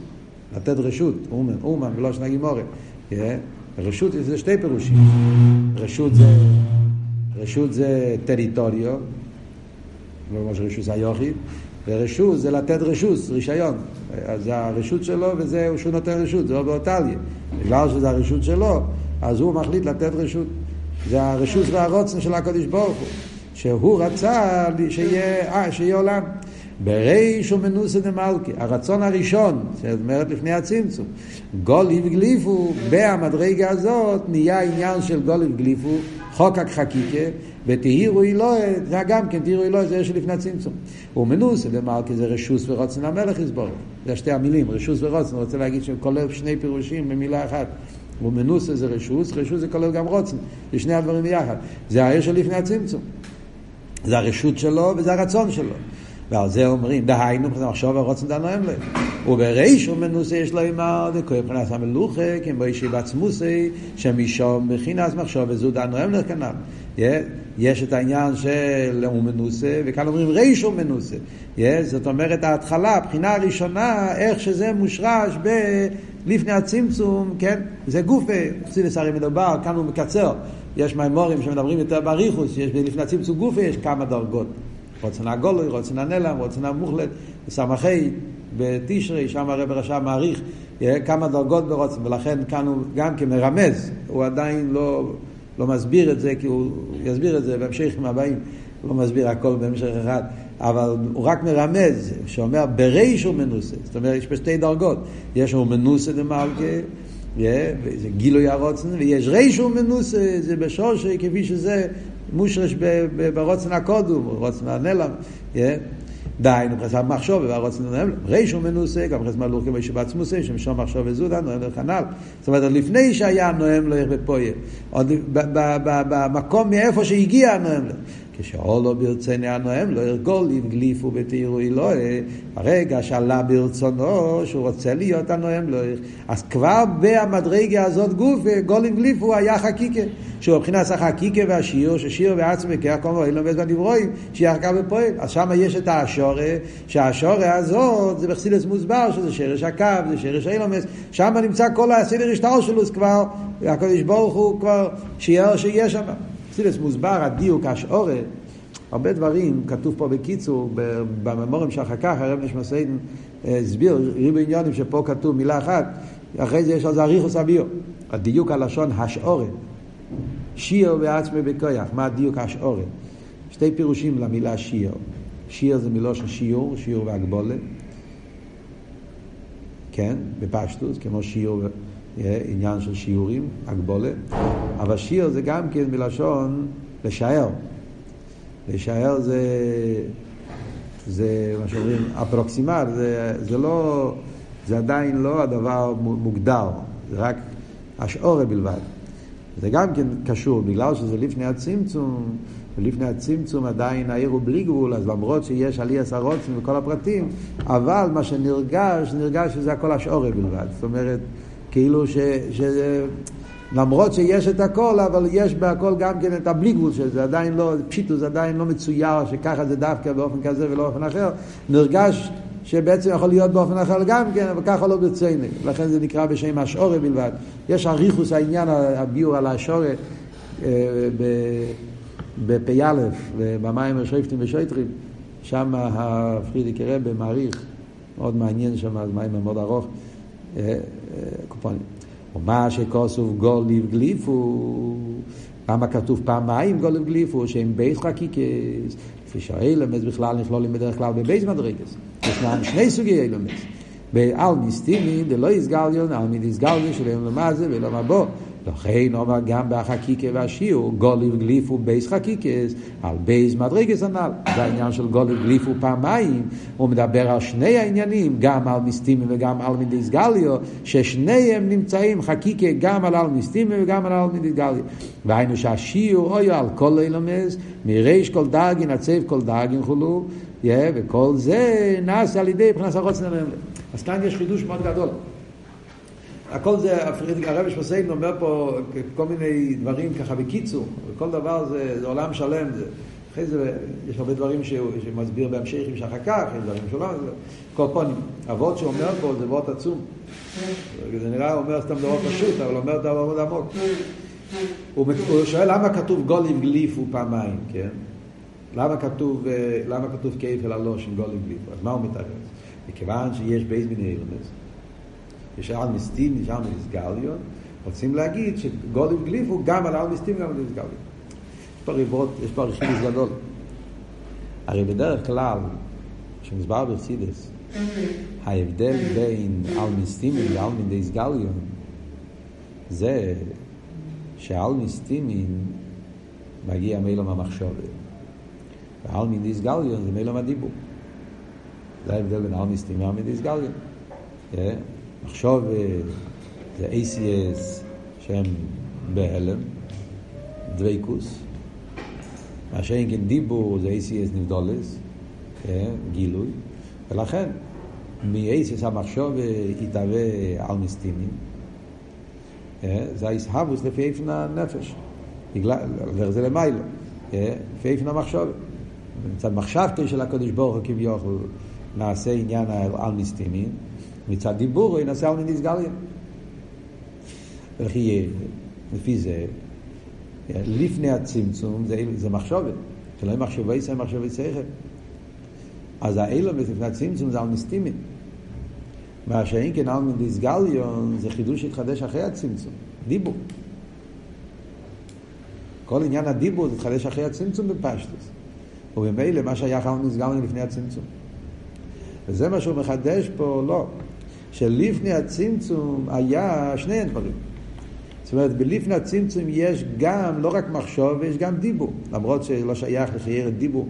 לתת רשות, אומן, אומן בלושן הגימורת. רשות זה שתי פירושים. רשות זה, רשות זה טריטוריו, לא ממש רשוס היוחיד, ורשות זה לתת רשות, רישיון. אז זה הרשות שלו וזה שהוא נותן רשות, זה לא באותליה. בגלל שזה הרשות שלו, אז הוא מחליט לתת רשות. זה הרשות והרוצן של הקדוש ברוך הוא. שהוא רצה שיהיה, אה, שיהיה עולם. בריש ומנוסה דמלכי, הרצון הראשון, זאת אומרת לפני הצמצום, גוליב גליפו, במדרגה הזאת נהיה עניין של גוליב גליפו, חוקק חקיקה, ותהירו אלוהי, זה גם כן, תהירו אלוהי זה שלפני הצמצום. ומנוסה דמלכי זה רשוס ורוצן המלך יסבור. זה שתי המילים, רשוס ורוצן, אני רוצה להגיד שכולל שני פירושים במילה אחת. ומנוסה זה רשוס, רשוס זה כולל גם רוצן, זה שני הדברים ביחד. זה האש שלפני הצמצום. זה הרשות שלו וזה הרצון שלו. ועל זה אומרים, דהיינו, מחשוב הרוצן דנוהם להם. ובריש ומנוסה יש לו אמר, דכוי מבחינת המלוכה, כי בו אישי בעצמוסי, שמשום מבחינת מחשוב וזו דנוהם להם כנ"ל. יש את העניין של הוא מנוסה, וכאן אומרים ריש הוא מנוסה. זאת אומרת, ההתחלה, הבחינה הראשונה, איך שזה מושרש ב... לפני הצמצום, כן, זה גופה, חסידס הרי מדובר, כאן הוא מקצר, יש מימורים שמדברים יותר באריכוס, יש לפני הצמצום גופה, יש כמה דרגות. רוצן הגולוי, רוצן הנלם, רוצן המוחלט, סמכי, בתשרי, שם הרב רשם מעריך כמה דרגות ברוצן, ולכן כאן הוא גם כמרמז, הוא עדיין לא, לא מסביר את זה, כי הוא יסביר את זה בהמשכים הבאים, הוא לא מסביר הכל בהמשך אחד, אבל הוא רק מרמז, שאומר בריש הוא מנוסה, זאת אומרת יש פה שתי דרגות, יש הוא מנוסה דמלכה, זה גילוי הרוצן, ויש ריש מנוסה, זה בשורשי כפי שזה מושרש ברוצן הקודום, רוצן הנלם, דהיינו חסר מחשוב והרוצן הנלם, ריש הוא מנוסה, גם חסר מלוך כמו שבעצמוסה, שמשום מחשוב וזודה, נוהם לכנל. זאת אומרת, לפני שהיה נוהם לו איך בפויה, עוד במקום מאיפה שהגיע נוהם לו. כשעולו ברצני הנואם לא ירגול יגליפו בתירו אלוהי, הרגע שעלה ברצונו שהוא רוצה להיות הנואם לא אז כבר במדרגה הזאת גוף גול יגליפו היה חקיקה, שהוא מבחינת החקיקה ששיעור בעצמי כי הכל מועיל לומד בנברואים, שיהיה חקה ופועל. אז שם יש את השורה, שהשורה הזאת זה בחסידס מוסבר, שזה שרש הקו, זה שרש האילומס, שם נמצא כל הסדר השטר שלו כבר, הקדוש ברוך הוא כבר, שיהיה שם. חסידס מוסבר, הדיוק, השעורת, הרבה דברים, כתוב פה בקיצור, בממורים שאחר כך הרב נשמסיין אה, הסביר, ריבו עניונים שפה כתוב מילה אחת, אחרי זה יש על זה אריכוס אביו. הדיוק הלשון השעורת. שיר בעצמי בכויח, מה הדיוק השעורת? שתי פירושים למילה שיר. שיר זה מילושן שיעור, שיעור והגבולה. כן, בפשטוס, כמו שיעור עניין של שיעורים, הגבולה, אבל שיר זה גם כן מלשון לשער. לשער זה, זה מה שאומרים אפרוקסימל, זה, זה לא, זה עדיין לא הדבר מוגדר, זה רק השעורה בלבד. זה גם כן קשור, בגלל שזה לפני הצמצום, ולפני הצמצום עדיין העיר הוא בלי גבול, אז למרות שיש עלי עשרוצים וכל הפרטים, אבל מה שנרגש, נרגש שזה הכל השעורה בלבד. זאת אומרת, כאילו ש... ש... למרות שיש את הכל, אבל יש בהכל גם כן את הבלי גבול של זה, עדיין לא, פשיטו זה עדיין לא מצויר שככה זה דווקא באופן כזה ולא באופן אחר, נרגש שבעצם יכול להיות באופן אחר גם כן, אבל ככה לא ברצינו, לכן זה נקרא בשם השעורה בלבד. יש אריכוס העניין, הביור על השעורה אה, בפ"א, במים השריפטים ושויטרים, שם הפרידיק רבה מעריך, מאוד מעניין שם, מים מאוד ארוך, אה, קופונים. ומה שכוסוף גוליב גליפו, למה כתוב פעמיים גוליב גליפו, שהם בית חקיקס, כפי שהאילמס בכלל נכלולים בדרך כלל בבית מדרגס. ישנם שני סוגי אילמס. בעל מיסטימי דלא יסגליון, על מי דיסגליון שלהם למה זה ולא מה בו. לכן אומר גם בחקיקה והשיעור, גוליב גליפו בייס חקיקס, על בייס מדרגס הנ"ל. זה העניין של גוליב גליפו פעמיים, הוא מדבר על שני העניינים, גם על מיסטימי וגם על מידיס גליו, ששניהם נמצאים חקיקה גם על על מיסטימי וגם על על מידיס גליו. והיינו שהשיעור אוי על כל אילומס, מריש כל דרגין, עצב כל דרגין חולו, וכל זה נעשה על ידי מבחינת הרוצן אז כאן יש חידוש מאוד גדול. הכל זה, הרבי שמסיין אומר פה כל מיני דברים ככה בקיצור, וכל דבר זה, זה עולם שלם. זה, אחרי זה יש הרבה דברים שהוא, שמסביר בהמשכים שאחר כך, יש דברים שלא, כל פונים. הוורד שאומר פה זה וורד עצום. זה נראה, הוא אומר סתם דבר פשוט, אבל אומר דבר מאוד עמוק. הוא, הוא שואל למה כתוב גולים גליפו פעמיים, כן? למה כתוב, למה כתוב כפל הלושן גולם גליפו? אז מה הוא מתארץ? מכיוון שיש בייס אילמס, יש על מסטים, יש על מסגליון, רוצים להגיד שגולם גליפו גם על על מסטים וגם על מסגליון. יש פה ריבות, יש פה רכיב גדול. הרי בדרך כלל, כשמסבר ברסידס, ההבדל בין על מסטימין ועל מידי סגליון זה שעל מסטימין מגיע מילום המחשבת ועל מידי סגליון זה מילום הדיבור. זה ההבדל בין על מסטימין ועל מידי סגליון מחשוב זה ACS שהם בהלם דוויקוס מה שאין כן דיבור זה ACS נבדולס גילוי. ולכן מאייסס המחשוב יתהווה על מסטימים זה הישהבוס לפי איפן הנפש וזה למיילו לפי איפן המחשוב מצד מחשבתו של הקדוש ברוך הוא כביכול נעשה עניין על מסטימים מצד דיבור הוא ינסה על מניסגליה וכי לפי זה לפני הצמצום זה, זה מחשובת שלא יהיה מחשבי ישראל מחשבי שכל אז האילו לפני הצמצום זה על מסטימים. מה שאין כן על מדיסגליון זה חידוש שהתחדש אחרי הצמצום, דיבור. כל עניין הדיבור זה התחדש אחרי הצמצום בפשטוס. ובמילא מה שהיה חל מדיסגליון לפני הצמצום. וזה מה שהוא מחדש פה, לא. שלפני הצמצום היה שני דברים. זאת אומרת, בלפני הצמצום יש גם, לא רק מחשוב, יש גם דיבור. למרות שלא שייך לחייר דיבור.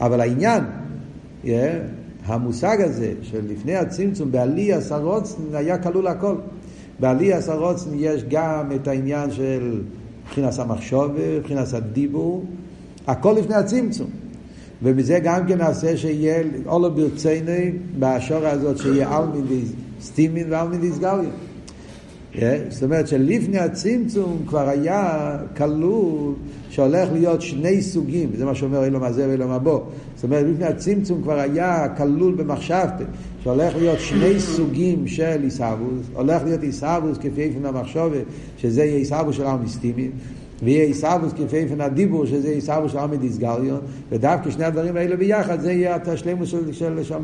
אבל העניין, yeah, המושג הזה של לפני הצמצום בעלי הסרוצן היה כלול הכל. בעלי הסרוצן יש גם את העניין של מבחינת המחשוב, מבחינת הדיבור, הכל לפני הצמצום. ומזה גם כן נעשה שיהיה אולו ברצינו בשור הזאת שיהיה אלמין סטימין ואלמין דיסגליה. זאת אומרת שלפני הצמצום כבר היה כלול שהולך להיות שני סוגים, זה מה שאומר אילום הזה ואילום הבא. זאת אומרת, לפני הצמצום כבר היה כלול במחשבתא, שהולך להיות שני סוגים של עיסאוווס, הולך להיות עיסאוווס כפי איפן המחשובת, שזה יהיה עיסאוווס של המסטימים, ויהיה עיסאוווס כפי איפן הדיבור, שזה עיסאוווס של המדיסגליון, ודווקא שני הדברים האלה ביחד, זה יהיה השלמוס של, של, של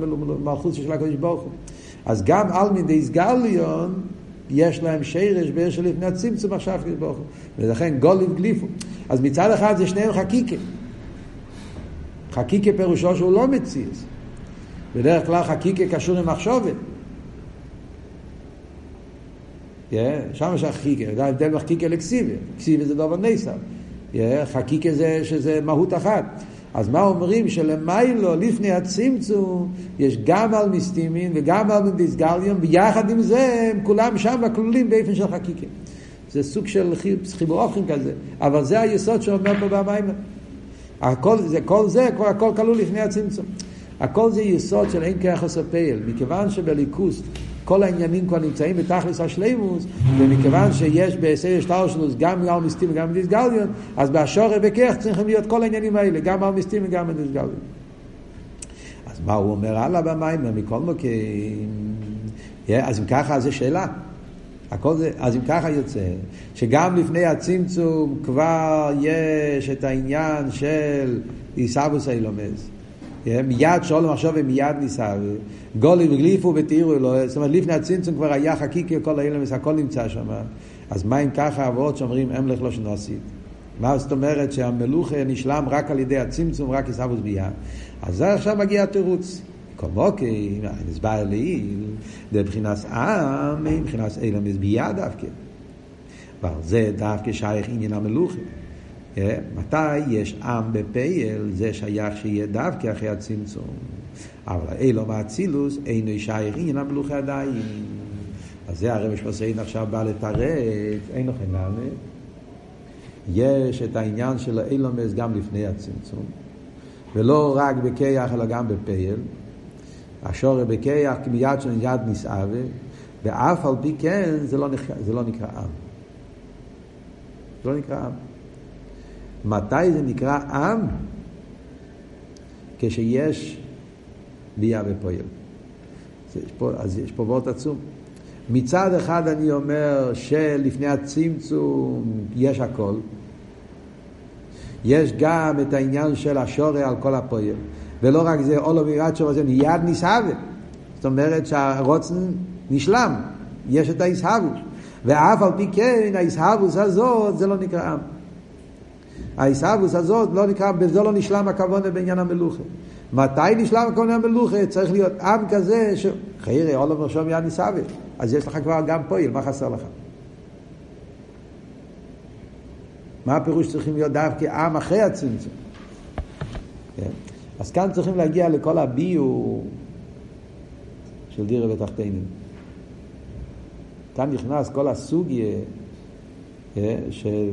מלכות של הקדוש ברוך הוא. אז גם על מדיסגליון, יש להם שרש באר של לפני הצמצום עכשיו הקדוש ברוך הוא. ולכן גולים גליפו. אז מצד אחד זה שניהם חקיקה. חקיקה פירושו שהוא לא מציאס. בדרך כלל חקיקה קשור עם מחשובת. Yeah, שם יש חקיקה, זה ההבדל בין חקיקה לקסיבה. קסיבה זה דבר. Yeah, חקיקה זה שזה מהות אחת. אז מה אומרים שלמיילו, לפני הצמצום, יש גם על מסטימין וגם על דיסגליון, ויחד עם זה הם כולם שם כלולים באופן של חקיקה. זה סוג של חיבור אופכים כזה, אבל זה היסוד שאומר פה במים. הכל זה, כל זה, כבר הכל כלול לפני הצמצום. הכל זה יסוד של אין כיחס הפייל, מכיוון שבליכוס כל העניינים כבר נמצאים בתכלס השלימוס, ומכיוון שיש בעשר שטרשלוס גם על מיסטים וגם בדיסגליון, אז באשורי בכך צריכים להיות כל העניינים האלה, גם על מיסטים וגם בדיסגליון. אז מה הוא אומר הלאה במים, מכל מוקים? אז אם ככה, זו שאלה. הכל זה, אז אם ככה יוצא, שגם לפני הצמצום כבר יש את העניין של עיסאוווס אילומס. מיד שולם עכשיו ומיד ניסה, גולים וגליפו ותראו לו, זאת אומרת לפני הצמצום כבר היה חקיקי כל האילומס, הכל נמצא שם. אז מה אם ככה אבות שאומרים אמלך לא שנוסית? מה זאת אומרת שהמלוכה נשלם רק על ידי הצמצום, רק עיסאוווס ביה? אז זה עכשיו מגיע התירוץ. קומוקי, נסבר לעיל, דבחינס עם, מבחינס אילומס ביה דווקא. ועל זה דווקא שייך עניין המלוכה. מתי יש עם בפייל, זה שייך שיהיה דווקא אחרי הצמצום. אבל אילו מאצילוס, אינו שייך עניין המלוכה עדיין. אז זה הרב שמסיין עכשיו בא לתרץ, אין לכם. יש את העניין של האילומס גם לפני הצמצום, ולא רק בכיח אלא גם בפייל. השורר בכיח מיד של יד נסעבה, ואף על פי כן זה לא נקרא, זה לא נקרא עם. זה לא נקרא עם. מתי זה נקרא עם? כשיש ביה ופועל. אז יש פה וורט עצום. מצד אחד אני אומר שלפני הצמצום יש הכל. יש גם את העניין של השורה על כל הפועל. ולא רק זה, אולו מירת שור הזה מיד נסהבה. זאת אומרת שהרוצן נשלם, יש את ההסהבוס. ואף על פי כן, ההסהבוס הזאת, זה לא נקרא עם. ההסהבוס הזאת לא נקרא, בזה לא נשלם הכוונה בעניין המלוכה. מתי נשלם הכוונה המלוכה? צריך להיות עם כזה ש... חיירי, עולם ראשון מיד נסהבה. אז יש לך כבר גם פועל, מה חסר לך? מה הפירוש צריכים להיות דווקא עם אחרי הצמצום? כן. אז כאן צריכים להגיע לכל הביור של דירה ותחתינים. כאן נכנס כל הסוגיה אה, של,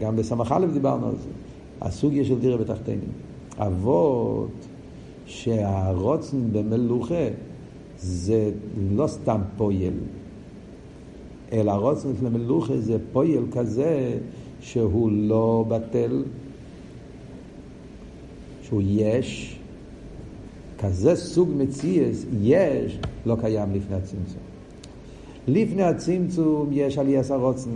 גם בסמך א' דיברנו על זה, הסוגיה של דירה ותחתינים. אבות שהרוצן במלוכה זה לא סתם פועל, אלא הרוצן של המלוכה זה פועל כזה שהוא לא בטל, שהוא יש, כזה סוג מציאס, יש, לא קיים לפני הצמצום. לפני הצמצום יש עליית הרוצן,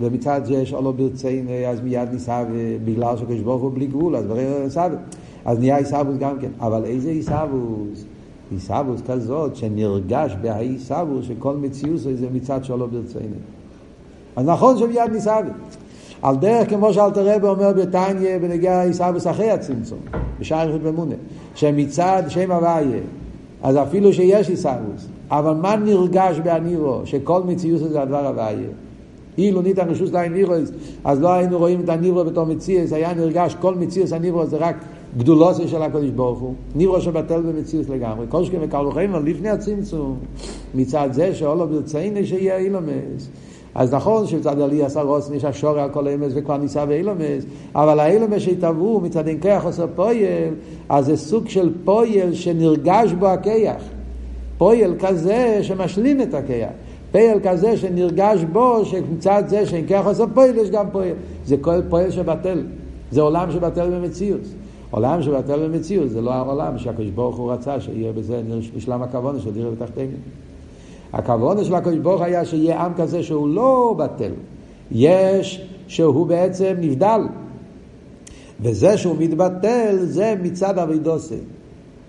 ומצד שיש עולו ברצינו, אז מיד ניסה, בגלל שקדוש ברוך הוא בלי גבול, אז ברור ניסה, אז נהיה עיסאוווס גם כן. אבל איזה עיסאוווס? עיסאוווס כזאת שנרגש בהעיסאוווס שכל מציאות זה מצד שעולו ברצינו. אז נכון שמיד ניסה. על דרך כמו שאלתר רבי אומר בתניא בנגיע עיסאוווס אחרי הצמצום, בשער יחיד ומונה, שמצד שם הוויה, אז אפילו שיש עיסאוווס, אבל מה נרגש באנירו? שכל מציאות זה הדבר הוויה. אילו ניתן רשוס לעין נירוס, אז לא היינו רואים את הניברו בתור מציאס, היה נרגש כל מציאס הניברו זה רק גדולוסי של הקדוש ברוך הוא, ניברו שבטל במציאס לגמרי. כל שכם וקרלו חיימר לפני הצמצום, מצד זה שאולו ברצייני שיהיה אילומס. אז נכון שמצד עלי עשה רוס יש השור על כל אמס וכבר ניסה באילומס, אבל האילומס שהתעברו מצד אין כיח עושה פויל, אז זה סוג של פויל שנרגש בו הכיח. פויל כזה שמשלים את הכיח. פייל כזה שנרגש בו, שמצד זה שאין כך עושה פועל, יש גם פועל. זה כל פועל שבטל. זה עולם שבטל במציאות. עולם שבטל במציאות זה לא העולם שהקדוש ברוך הוא רצה שיהיה בזה נשלם הכוונה של דירה ותחתינו. הכוונה של הקדוש ברוך היה שיהיה עם כזה שהוא לא בטל. יש שהוא בעצם נבדל. וזה שהוא מתבטל זה מצד אבידוסי.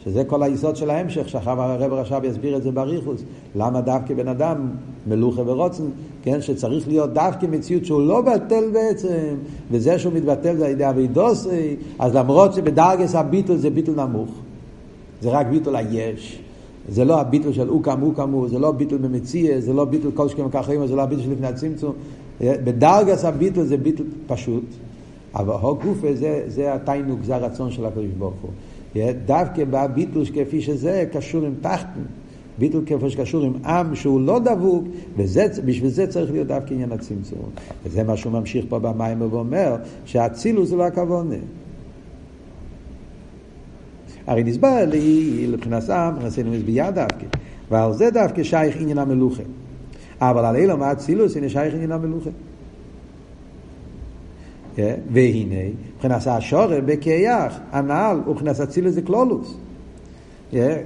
שזה כל היסוד של ההמשך, שאחר הרב רש"ב יסביר את זה בריחוס. למה דווקא בן אדם מלוכה ורוצן, כן, שצריך להיות דווקא מציאות שהוא לא בטל בעצם, וזה שהוא מתבטל זה על ידי אבידוסי, אז למרות שבדרגס הביטול זה ביטול נמוך, זה רק ביטול היש. זה לא הביטול של אוקם אוקם הוא, זה לא ביטול במציע, זה לא ביטול כל שכם ככה זה לא הביטול של לפני הצמצום. בדרגס הביטול זה ביטול פשוט, אבל הגופה זה, זה התיינוק, זה הרצון של הקדוש ברוך הוא. דווקא בביטול כפי שזה קשור עם תחתן, ביטול כפי שקשור עם עם שהוא לא דבוק, ובשביל זה צריך להיות דווקא עניין הצמצום. וזה מה שהוא ממשיך פה במים ואומר, שהאצילוס זה לא הכוונה. הרי נסבר לי לבחינת עם, נעשינו מזביעה דווקא, ועל זה דווקא שייך עניין המלוכה. אבל על אילום האצילוס הנה שייך עניין המלוכה. והנה, מבחינת השורר בכיח, הנעל מבחינת אצילוס זה קלולוס.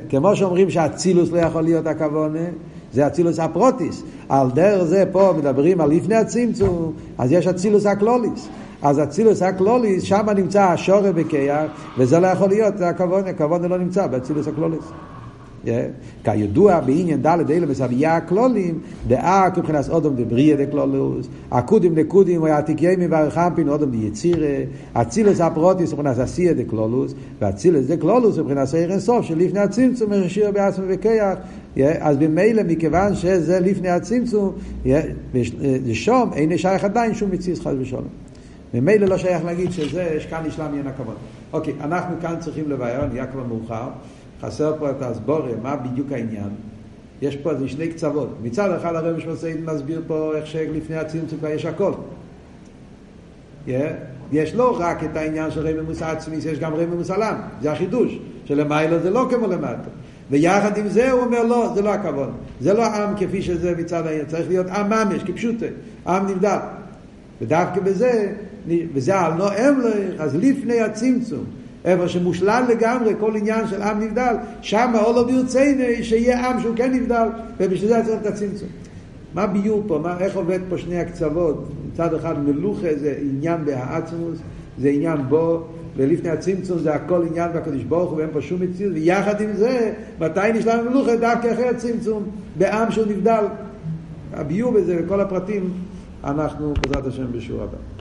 כמו שאומרים שאצילוס לא יכול להיות הכוונה, זה אצילוס הפרוטיס. על דרך זה פה מדברים על לפני הצמצום, אז יש אצילוס הקלוליס. אז אצילוס הקלוליס, שם נמצא השורר בכיח, וזה לא יכול להיות הכוונה, הכוונה לא נמצא באצילוס הקלוליס. כידוע בעניין ד' אלה בסבייה הכלולים, דאה כבחינת אודם דבריה דקלולוס, הקודים דקודים או העתיקיימים והרחמפין אודם דיצירה, אצילס הפרוטיס מבחינת עשייה דקלולוס, ואצילס דקלולוס מבחינת סעיר אינסוף שלפני הצמצום מרשיר בעצמו וכיח, אז במילא מכיוון שזה לפני הצמצום, לשום אין שייך עדיין שום מציץ חס ושלום. ממילא לא שייך להגיד שזה, יש כאן נשלם עניין הכבוד. אוקיי, אנחנו כאן צריכים לבאר, נהיה כבר מאוחר. חסר פה את הסבוריה, מה בדיוק העניין? יש פה איזה שני קצוות. מצד אחד הרב שמסעיד מסביר פה איך שלפני הצמצום כבר יש הכל. Yeah. יש לא רק את העניין של רבי מוסא עצמי, יש גם רבי מוסא לם, זה החידוש, שלמיילו זה לא כמו למטה. ויחד עם זה הוא אומר לא, זה לא הכבוד. זה לא עם כפי שזה מצד העניין, צריך להיות עם ממש, כפשוטה, עם נבדל. ודווקא בזה, וזה על נועם לך, אז לפני הצמצום. איפה שמושלל לגמרי כל עניין של עם נבדל, שם אולו ברצינו שיהיה עם שהוא כן נבדל, ובשביל זה צריך את הצמצום. מה ביור פה? מה, איך עובד פה שני הקצוות? מצד אחד מלוכה זה עניין בהעצמוס, זה עניין בו, ולפני הצמצום זה הכל עניין בקדוש ברוך הוא ואין פה שום מציאות, ויחד עם זה, מתי נשלם מלוכה? דווקא אחרי הצמצום, בעם שהוא נבדל. הביור בזה וכל הפרטים, אנחנו בעזרת השם בשיעור הבא.